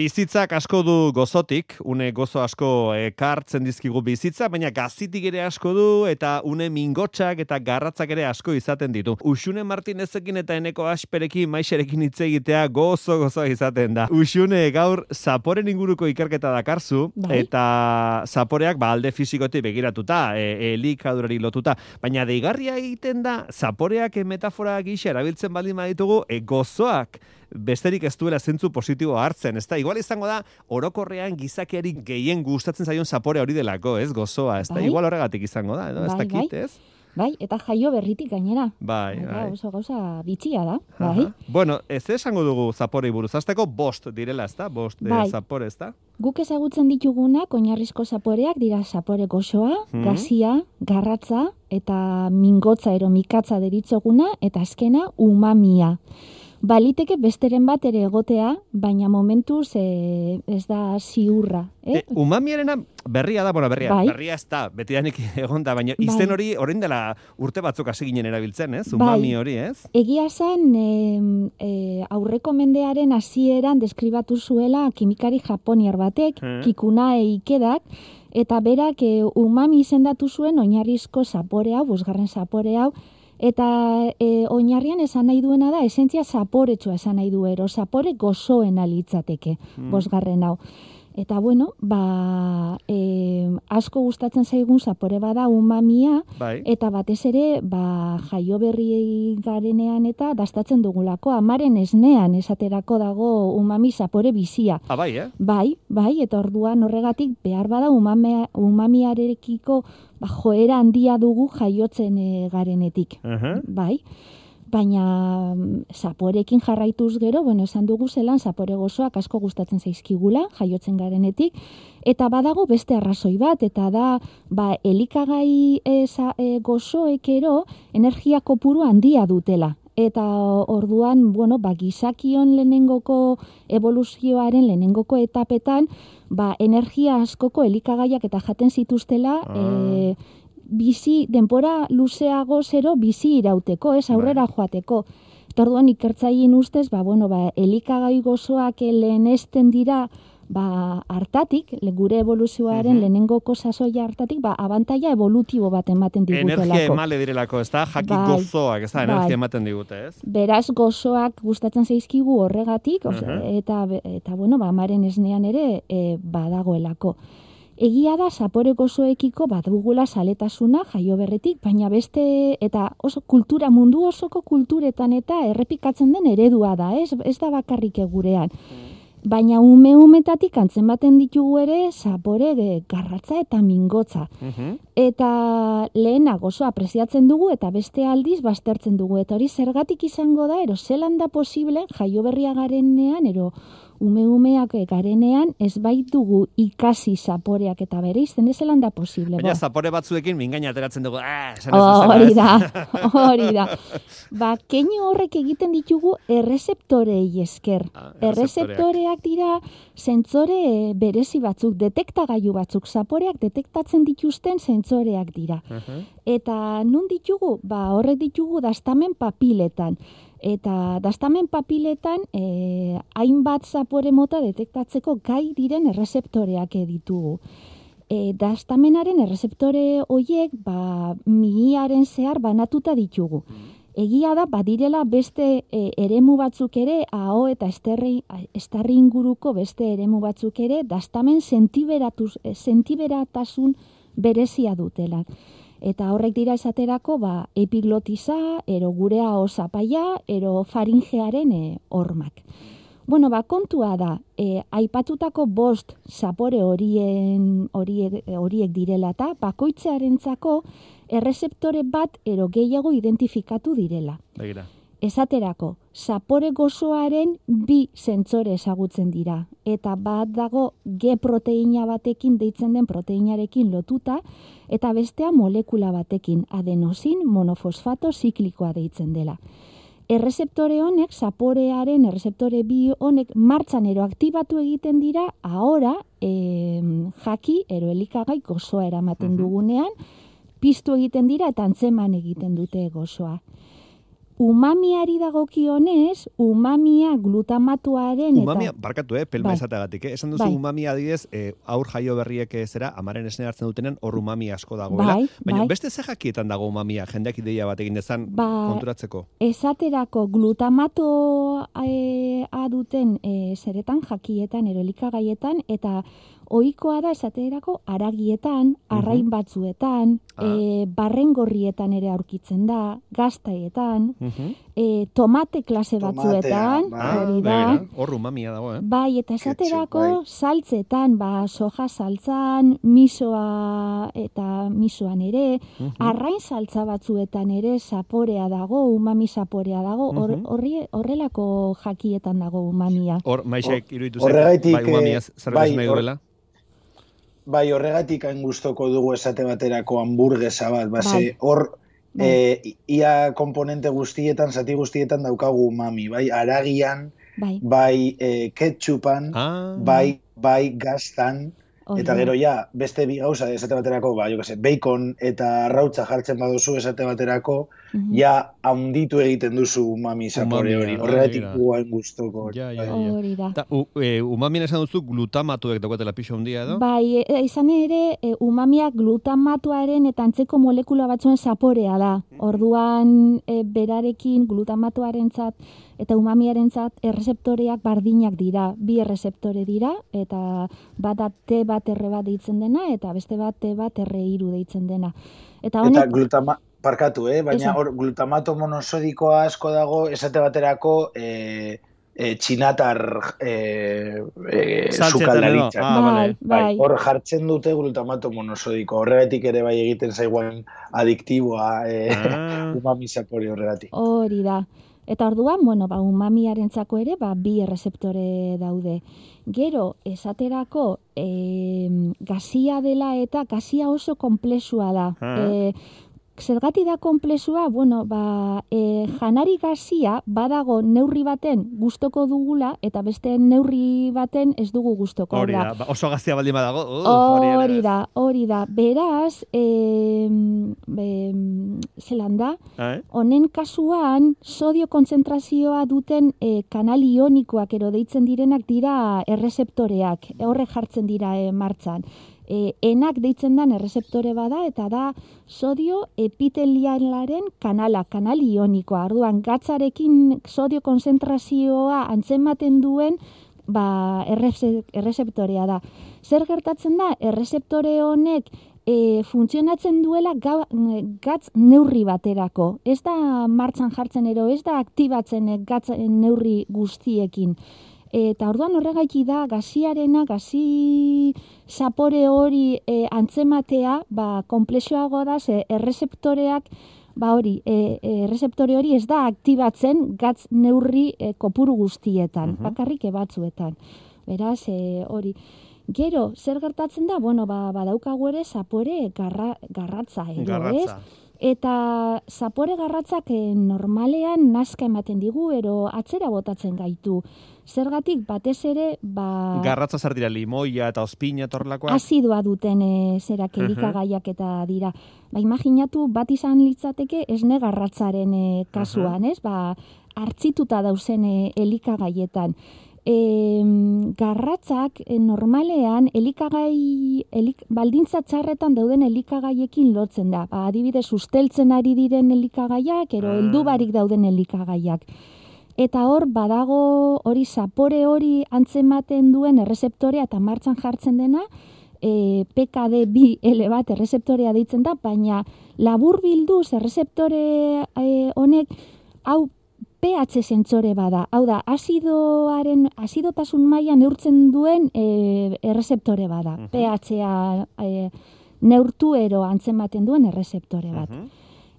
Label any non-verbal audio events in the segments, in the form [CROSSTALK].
Bizitzak asko du gozotik, une gozo asko ekartzen dizkigu bizitza, baina gazitik ere asko du eta une mingotxak eta garratzak ere asko izaten ditu. Uxune Martinezekin eta eneko asperekin maixerekin hitz egitea gozo gozo izaten da. Uxune gaur zaporen inguruko ikerketa dakarzu Bai. eta zaporeak ba alde fizikotik begiratuta, e, elikadurari lotuta, baina deigarria egiten da zaporeak metafora gisa erabiltzen baldin baditugu e, gozoak besterik ez duela zentzu positibo hartzen, ezta? Igual izango da orokorrean gizakiari gehien gustatzen zaion zapore hori delako, ez? Gozoa, ezta? Bai. Igual horregatik izango da, edo ez Bai, dakit, bai. ez? Bai, eta jaio berritik gainera. Bai, bai. Oso gauza bitxia da, bai. Aha. Bueno, ez esango dugu zaporei buruz. Azteko bost direla, ezta? Bost de Bai. zapore, ezta? Guk ezagutzen ditugunak oinarrizko zaporeak dira zapore goxoa, Mhm. gazia, garratza eta mingotza ero mikatza deritzoguna eta azkena umamia. Baliteke besteren bat ere egotea, baina momentuz e, ez da ziurra. E, Eh? umamiarena berria da, bueno, berria, Bai. berria ez da, betidanik [LAUGHS] egon da, baina izen Bai. hori orain dela urte batzuk hasi ginen erabiltzen, ez? Bai. Umami hori, ez? Egia zen e, e, aurreko mendearen hasieran deskribatu zuela kimikari japoniar batek, Hmm. Kikunae Ikedak, eta berak e, umami izendatu zuen oinarrizko zapore hau, bosgarren zapore hau, eta e, oinarrian esan nahi duena da, esentzia zaporetsua esan nahi du, ero zapore gozoena litzateke, Hmm. bosgarren hau. Eta bueno, ba, e, asko gustatzen zaigun zapore bada umamia, Bai. Eta batez ere, ba, jaio berri garenean eta dastatzen dugulako, amaren esnean esaterako dago umami zapore bizia. Ah, bai, eh? Bai, bai, eta orduan horregatik behar bada umamea, umamiarekiko ba, joera handia dugu jaiotzen e, garenetik. Aha. Bai, baina mm, zaporekin jarraituz gero, bueno, esan dugu zelan zapore gozoak asko gustatzen zaizkigula, jaiotzen garenetik, eta badago beste arrazoi bat, eta da, ba, elikagai e, za, e, gozoek ero energia kopuru handia dutela. Eta orduan, bueno, ba, gizakion lehenengoko evoluzioaren lehenengoko etapetan, ba, energia askoko elikagaiak eta jaten zituztela, Ah. e, bizi, denpora luzeago zero bizi irauteko, ez aurrera joateko. Eta orduan ikertzaien ustez, ba, bueno, ba, elikagai gozoak lehenesten dira, ba, hartatik, gure evoluzioaren Mhm. lehenengoko sasoia hartatik, ba, abantaia evolutibo bat ematen digutelako. Energia emale direlako, ez da? Jaki Bai. gozoak, ez da? Energia Bai. ematen digute, ez? Beraz gozoak gustatzen zaizkigu horregatik, oz- Aha. eta, eta bueno, ba, amaren esnean ere e, badagoelako. Egia da zapore gozoekiko badugula saletasuna jaio berretik, baina beste eta oso kultura mundu osoko kulturetan eta errepikatzen den eredua da, ez, ez da bakarrik gurean. Baina ume umetatik antzematen ditugu ere zapore e, garratza eta mingotza. Eta lehena gozo apresiatzen dugu eta beste aldiz baztertzen dugu. Eta hori zergatik izango da, ero zelan da posible jaio berria garenean, ero ume-umeak garenean ez baitugu ikasi zaporeak eta bere izten ez da posible. Baina bo. zapore batzuekin mingaina ateratzen dugu, ah, hori da, [LAUGHS] hori da. Ba, keinu horrek egiten ditugu errezeptorei esker. Ah, errezeptoreak. Dira zentzore berezi batzuk, detektagailu batzuk, zaporeak detektatzen dituzten zentzoreak dira. Mhm. Eta nun ditugu? Ba, horrek ditugu dastamen papiletan. Eta dastamen papiletan e, hainbat zapore mota detektatzeko gai diren errezeptoreak ditugu. E, dastamenaren errezeptore hoiek ba, mihiaren zehar banatuta ditugu. Egia da, badirela beste e, eremu batzuk ere, aho eta esterri, estarri inguruko beste eremu batzuk ere, dastamen sentiberatasun berezia dutela. Eta horrek dira esaterako, ba, epiglotiza, ero gurea osapaia, ero faringearen e, hormak. Bueno, ba, kontua da, e, aipatutako bost zapore horien, horiek, horiek direla eta bakoitzearentzako errezeptore bat ero gehiago identifikatu direla. Begira. Esaterako, zapore gozoaren bi zentzore ezagutzen dira. Eta bat dago G proteina batekin deitzen den proteinarekin lotuta, eta bestea molekula batekin adenosin monofosfato ziklikoa deitzen dela. Errezeptore honek, zaporearen errezeptore bi honek martxan ero aktibatu egiten dira, ahora e, jaki ero elikagai gozoa eramaten Mhm. dugunean, piztu egiten dira eta antzeman egiten dute gozoa. Umamiari dagokionez, umamia glutamatuaren eta... Umamia, barkatu, eh, pelma Bai. eh? Esan duzu Bai. umamia adibidez, eh, aur jaio berriek eh, zera, amaren esne hartzen dutenen, hor umami asko dagoela. Bai, Baina bai. beste ze jakietan dago umamia, jendeak ideia bat egin dezan Ba, konturatzeko. esaterako glutamato e, a duten e, zeretan jakietan, erolikagaietan, eta ohikoa da esaterako aragietan, arrain batzuetan, Ah. e, barrengorrietan ere aurkitzen da, gaztaietan, Mhm. e, tomate klase batzuetan, bai. hori da, begira, hor umamia dago, eh? Bai, eta Ketchup, esaterako bai. saltzetan, ba, soja saltzan, misoa eta misoan ere, Mhm. arrain saltza batzuetan ere saporea dago, umami saporea dago, Mhm. horri, horrelako jakietan dago umamia. Hor, maixek iruditu horregatik, bai, umamiaz eh, zerbait bai, nahi duela. Bai, horregatik hain gustoko dugu esate baterako hamburguesa bat, base, Bai. hor Bai. eh, ia komponente guztietan, zati guztietan daukagu umami, bai, aragian, Bai, bai eh, ketchupan, Ah, bai, bai gaztan, eta gero ja, beste bi gauza, esate baterako, ba, jo que se, bacon eta arrautza jartzen baduzu esate baterako, Mhm. ja handitu egiten duzu umami zapore Umamia, hori. Horregatik begira. gu hain gustoko. Ja, ja, ja. Hori da. Ta, u, e, umamien esan duzu glutamatuek daukatela pixo handia edo? Bai, e, izan ere, e, umamiak glutamatuaren eta antzeko molekula batzuen zaporea da. Orduan, e, berarekin glutamatuarentzat eta umamiarentzat errezeptoreak bardinak dira. Bi errezeptore dira, eta bata T bat erre bat deitzen dena, eta beste bat T bat erre iru deitzen dena. Eta Eta honek, glutama, parkatu, eh? baina hor glutamato monosodikoa asko dago esate baterako eh, eh, txinatar eh, eh, Saltzetan edo? sukaldaritzan. Ah, bai, bai, Hor jartzen dute glutamato monosodiko. Horregatik ere bai egiten zaiguan adiktiboa eh, Ah, [LAUGHS] umami zapore horregatik. hori da. Eta orduan, bueno, ba, umamiarentzako ere, ba, bi errezeptore daude. Gero, esaterako, e, gazia dela eta gazia oso komplexua da. Ah. E, zergati da komplexua, bueno, ba, e, janari gazia badago neurri baten gustoko dugula eta beste neurri baten ez dugu gustoko. Hori da, ba, oso gazia baldin badago. Uh, hori da, hori da. Beraz, e, e, zelan da, Eh? Honen kasuan, sodio kontzentrazioa duten e, kanal ionikoak ero deitzen direnak dira errezeptoreak, horrek jartzen dira e, martxan. E, enak deitzen dan errezeptore bada eta da sodio epitelialaren kanala, kanal ionikoa. Orduan, gatzarekin sodio konzentrazioa antzematen duen ba, erreze- errezeptorea da. Zer gertatzen da, errezeptore honek e, funtzionatzen duela ga, gatz neurri baterako. Ez da martxan jartzen ero, ez da aktibatzen gatz neurri guztiekin. Eta orduan horregaiki da gaziarena, gazi zapore hori e, antzematea, ba, komplexoago da, ze errezeptoreak, ba hori, e, e, errezeptore hori ez da aktibatzen gatz neurri e, kopuru guztietan, Mhm. bakarrik batzuen. Beraz, e, hori. Gero, zer gertatzen da? Bueno, ba, badaukagu ere zapore garra, garratza, edo, ez? Garratza. Eta zapore garratzak eh, normalean nazka ematen digu, ero atzera botatzen gaitu. Zergatik batez ere, ba, Garratza zer dira, limoia eta ospina torlakoa? azidoa duten e, zerak Mhm. elikagaiak eta dira. Ba, imaginatu bat izan litzateke esne garratzaren e, kasuan, ez? Ba, hartzituta dauzen e, elikagaietan. E, garratzak e, normalean elikagai, elik, baldintza txarretan dauden elikagaiekin lotzen da. Ba, adibidez, usteltzen ari diren elikagaiak, ero Ah. heldu barik dauden elikagaiak. Eta hor, badago hori zapore hori antzematen duen errezeptorea eta martxan jartzen dena, e, PKD2 L bat errezeptorea deitzen da, baina labur bilduz errezeptore e, honek, hau pH sentsore bada. Hau da, azidoaren, azidotasun maila neurtzen duen e, errezeptore bada. Mhm. pH-a e, neurtu ero antzematen duen errezeptore bat. Mhm.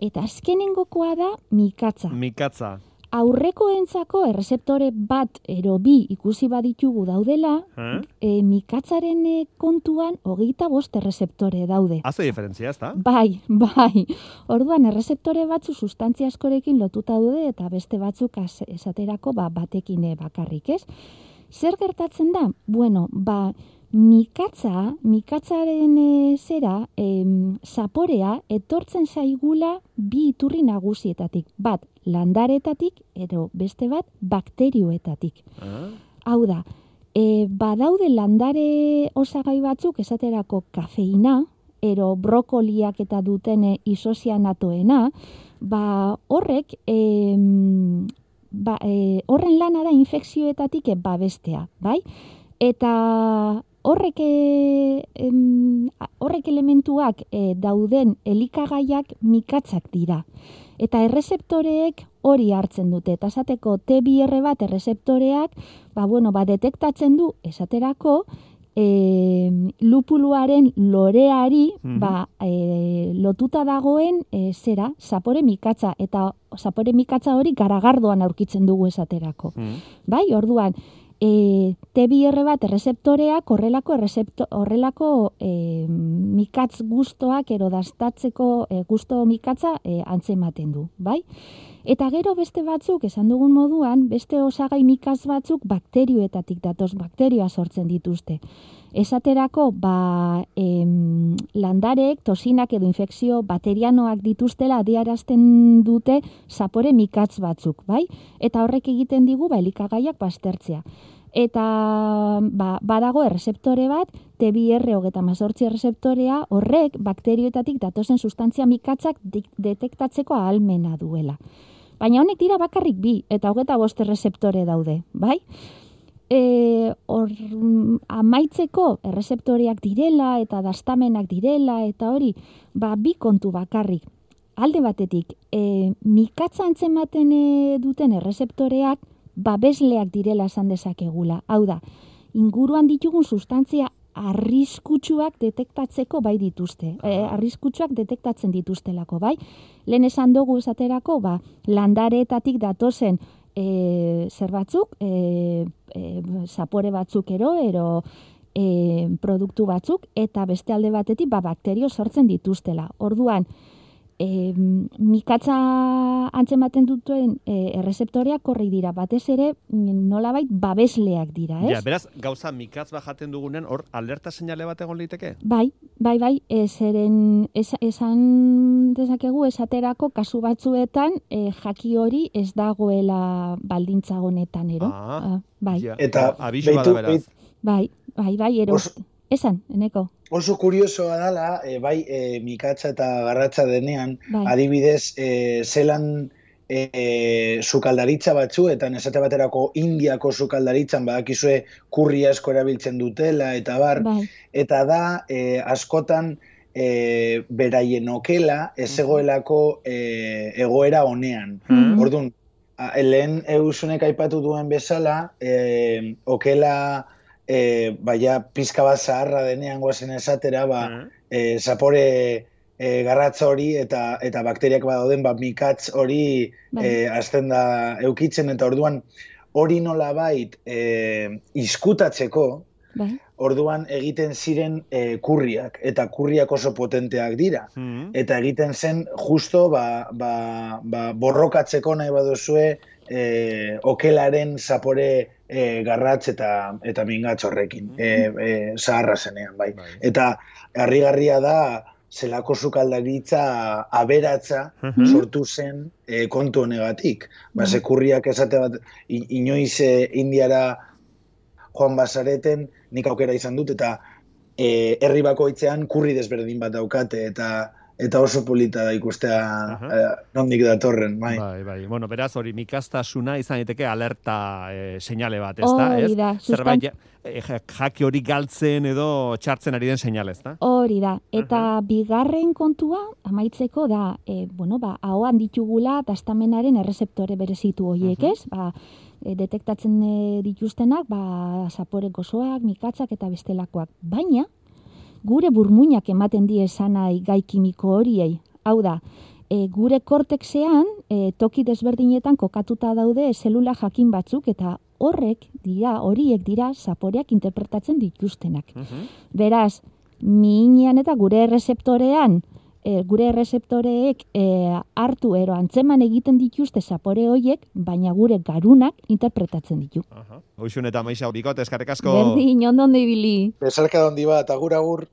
Eta azkenengokoa da mikatza. Mikatza. Aurrekoentzako errezeptore bat ero bi ikusi baditugu daudela, Eh? e, mikatzaren e, kontuan hogeita bost errezeptore daude. Haze diferentzia, ez da? Bai, [LAUGHS] bai. Orduan, errezeptore batzu sustantzia askorekin lotuta daude eta beste batzuk az- esaterako ba, batekin e, bakarrik, ez? Zer gertatzen da? Bueno, ba, mikatza, mikatzaren e, zera, em, zaporea, etortzen zaigula bi iturri nagusietatik. Bat, landaretatik, edo beste bat bakterioetatik. Ah, Hau da, e, badaude landare osagai batzuk esaterako kafeina, ero brokoliak eta dutene isosianatoena, ba horrek em, ba, e, horren lana da infekzioetatik e, babestea, bai? Eta horrek e, em, horrek elementuak e, dauden elikagaiak mikatzak dira. Eta errezeptoreek hori hartzen dute. Eta esateko T2R bat errezeptoreak, ba, bueno, ba, detektatzen du esaterako e, lupuluaren loreari Mhm. ba, e, lotuta dagoen e, zera, zapore mikatza. Eta zapore mikatza hori garagardoan aurkitzen dugu esaterako. mm. Bai, orduan, e, T2R bat errezeptoreak horrelako errezepto, horrelako e, mikatz gustoak ero dastatzeko e, gusto mikatza e, antzematen du, bai? Eta gero beste batzuk, esan dugun moduan, beste osagai mikaz batzuk bakterioetatik datoz bakterioa sortzen dituzte. Esaterako, ba, em, landarek, tosinak edo infekzio baterianoak dituztela adiarazten dute zapore mikatz batzuk, bai? Eta horrek egiten digu, ba, elikagaiak baztertzea. Eta ba, badago errezeptore bat, T2R hogeta mazortzi errezeptorea, horrek bakterioetatik datozen sustantzia mikatzak detektatzeko ahalmena duela. Baina honek dira bakarrik bi, eta hogeta bost errezeptore daude, bai? E, mm, amaitzeko errezeptoreak direla eta dastamenak direla eta hori, ba, bi kontu bakarrik. Alde batetik, e, mikatza antzematen e, duten errezeptoreak babesleak direla esan dezakegula. Hau da, inguruan ditugun sustantzia arriskutsuak detektatzeko bai dituzte. E, arriskutsuak detektatzen dituztelako, bai? Lehen esan dugu esaterako, ba, landareetatik datozen e, zer batzuk, e, e, zapore batzuk ero, ero e, produktu batzuk, eta beste alde batetik, ba, bakterio sortzen dituztela. Orduan, e, mikatza antzematen dutuen e, errezeptoreak horri dira, batez ere nolabait babesleak dira, ez? Ja, beraz, gauza mikatz bat jaten dugunen, hor, alerta seinale bat egon liteke? Bai, bai, bai, e, zeren es, esan dezakegu esaterako kasu batzuetan e, jaki hori ez dagoela baldintza honetan, ero? Ah, Ah, bai, Ja, Eta abisua da beitu- beraz. bai, bai, bai, ero. Oso- Esan, eneko, Oso kuriosoa dala, e, bai e, mikatza eta garratza denean, bai, adibidez, e, zelan e, sukaldaritza batzuetan, esate baterako Indiako sukaldaritzan badakizue kurri asko erabiltzen dutela, eta bar, bai, eta da e, askotan e, beraien okela ez egoelako e, egoera honean. Mhm. Orduan, a- lehen eusunek aipatu duen bezala, e, okela e, baia pizka bat zaharra denean goazen esatera, ba, Mhm. e, zapore e, garratza hori eta eta bakteriak badauden ba mikatz hori Bai. e, azten da eukitzen eta orduan hori nolabait e, izkutatzeko bai, orduan egiten ziren e, kurriak eta kurriak oso potenteak dira Mhm. eta egiten zen justo ba, ba, ba, borrokatzeko nahi baduzue e, okelaren zapore e, garratz eta eta mingatz horrekin e, e, zaharra zenean bai. Bai. Eta harrigarria da zelako sukaldaritza aberatza Mhm. sortu zen e, kontu honegatik. Ba, Mhm. ze kurriak esate bat, inoiz e, Indiara joan bazareten, nik aukera izan dut, eta e, herri bakoitzean kurri desberdin bat daukate, eta eta oso polita da ikustea Aha. e, nondik datorren, bai. Bai, bai. Bueno, beraz, hori mikaztasuna izan daiteke alerta e, seinale bat, ez da? hori Ez? da, Zerbait ja- e, ja- jaki hori galtzen edo txartzen ari den seinale, ez da? Hori da, eta bigarren kontua amaitzeko da, e, bueno, ba, ahoan ditugula dastamenaren errezeptore berezitu horiek, Mhm. ez? Ba, e, detektatzen dituztenak, ba, zapore gozoak, mikatzak eta bestelakoak. Baina, gure burmuinak ematen die esanai gai kimiko horiei. Hau da, e, gure kortexean e, toki desberdinetan kokatuta daude zelula jakin batzuk eta horrek dira, horiek dira zaporeak interpretatzen dituztenak. Mhm. Beraz, minean eta gure errezeptorean, e, gure errezeptoreek e, hartu ero antzeman egiten dituzte zapore hoiek, baina gure garunak interpretatzen ditu. Aha. Hoxun eta maisa bikote, eskarek asko. Berdin, ondon ibili. Bezalka handi bat, agur agur.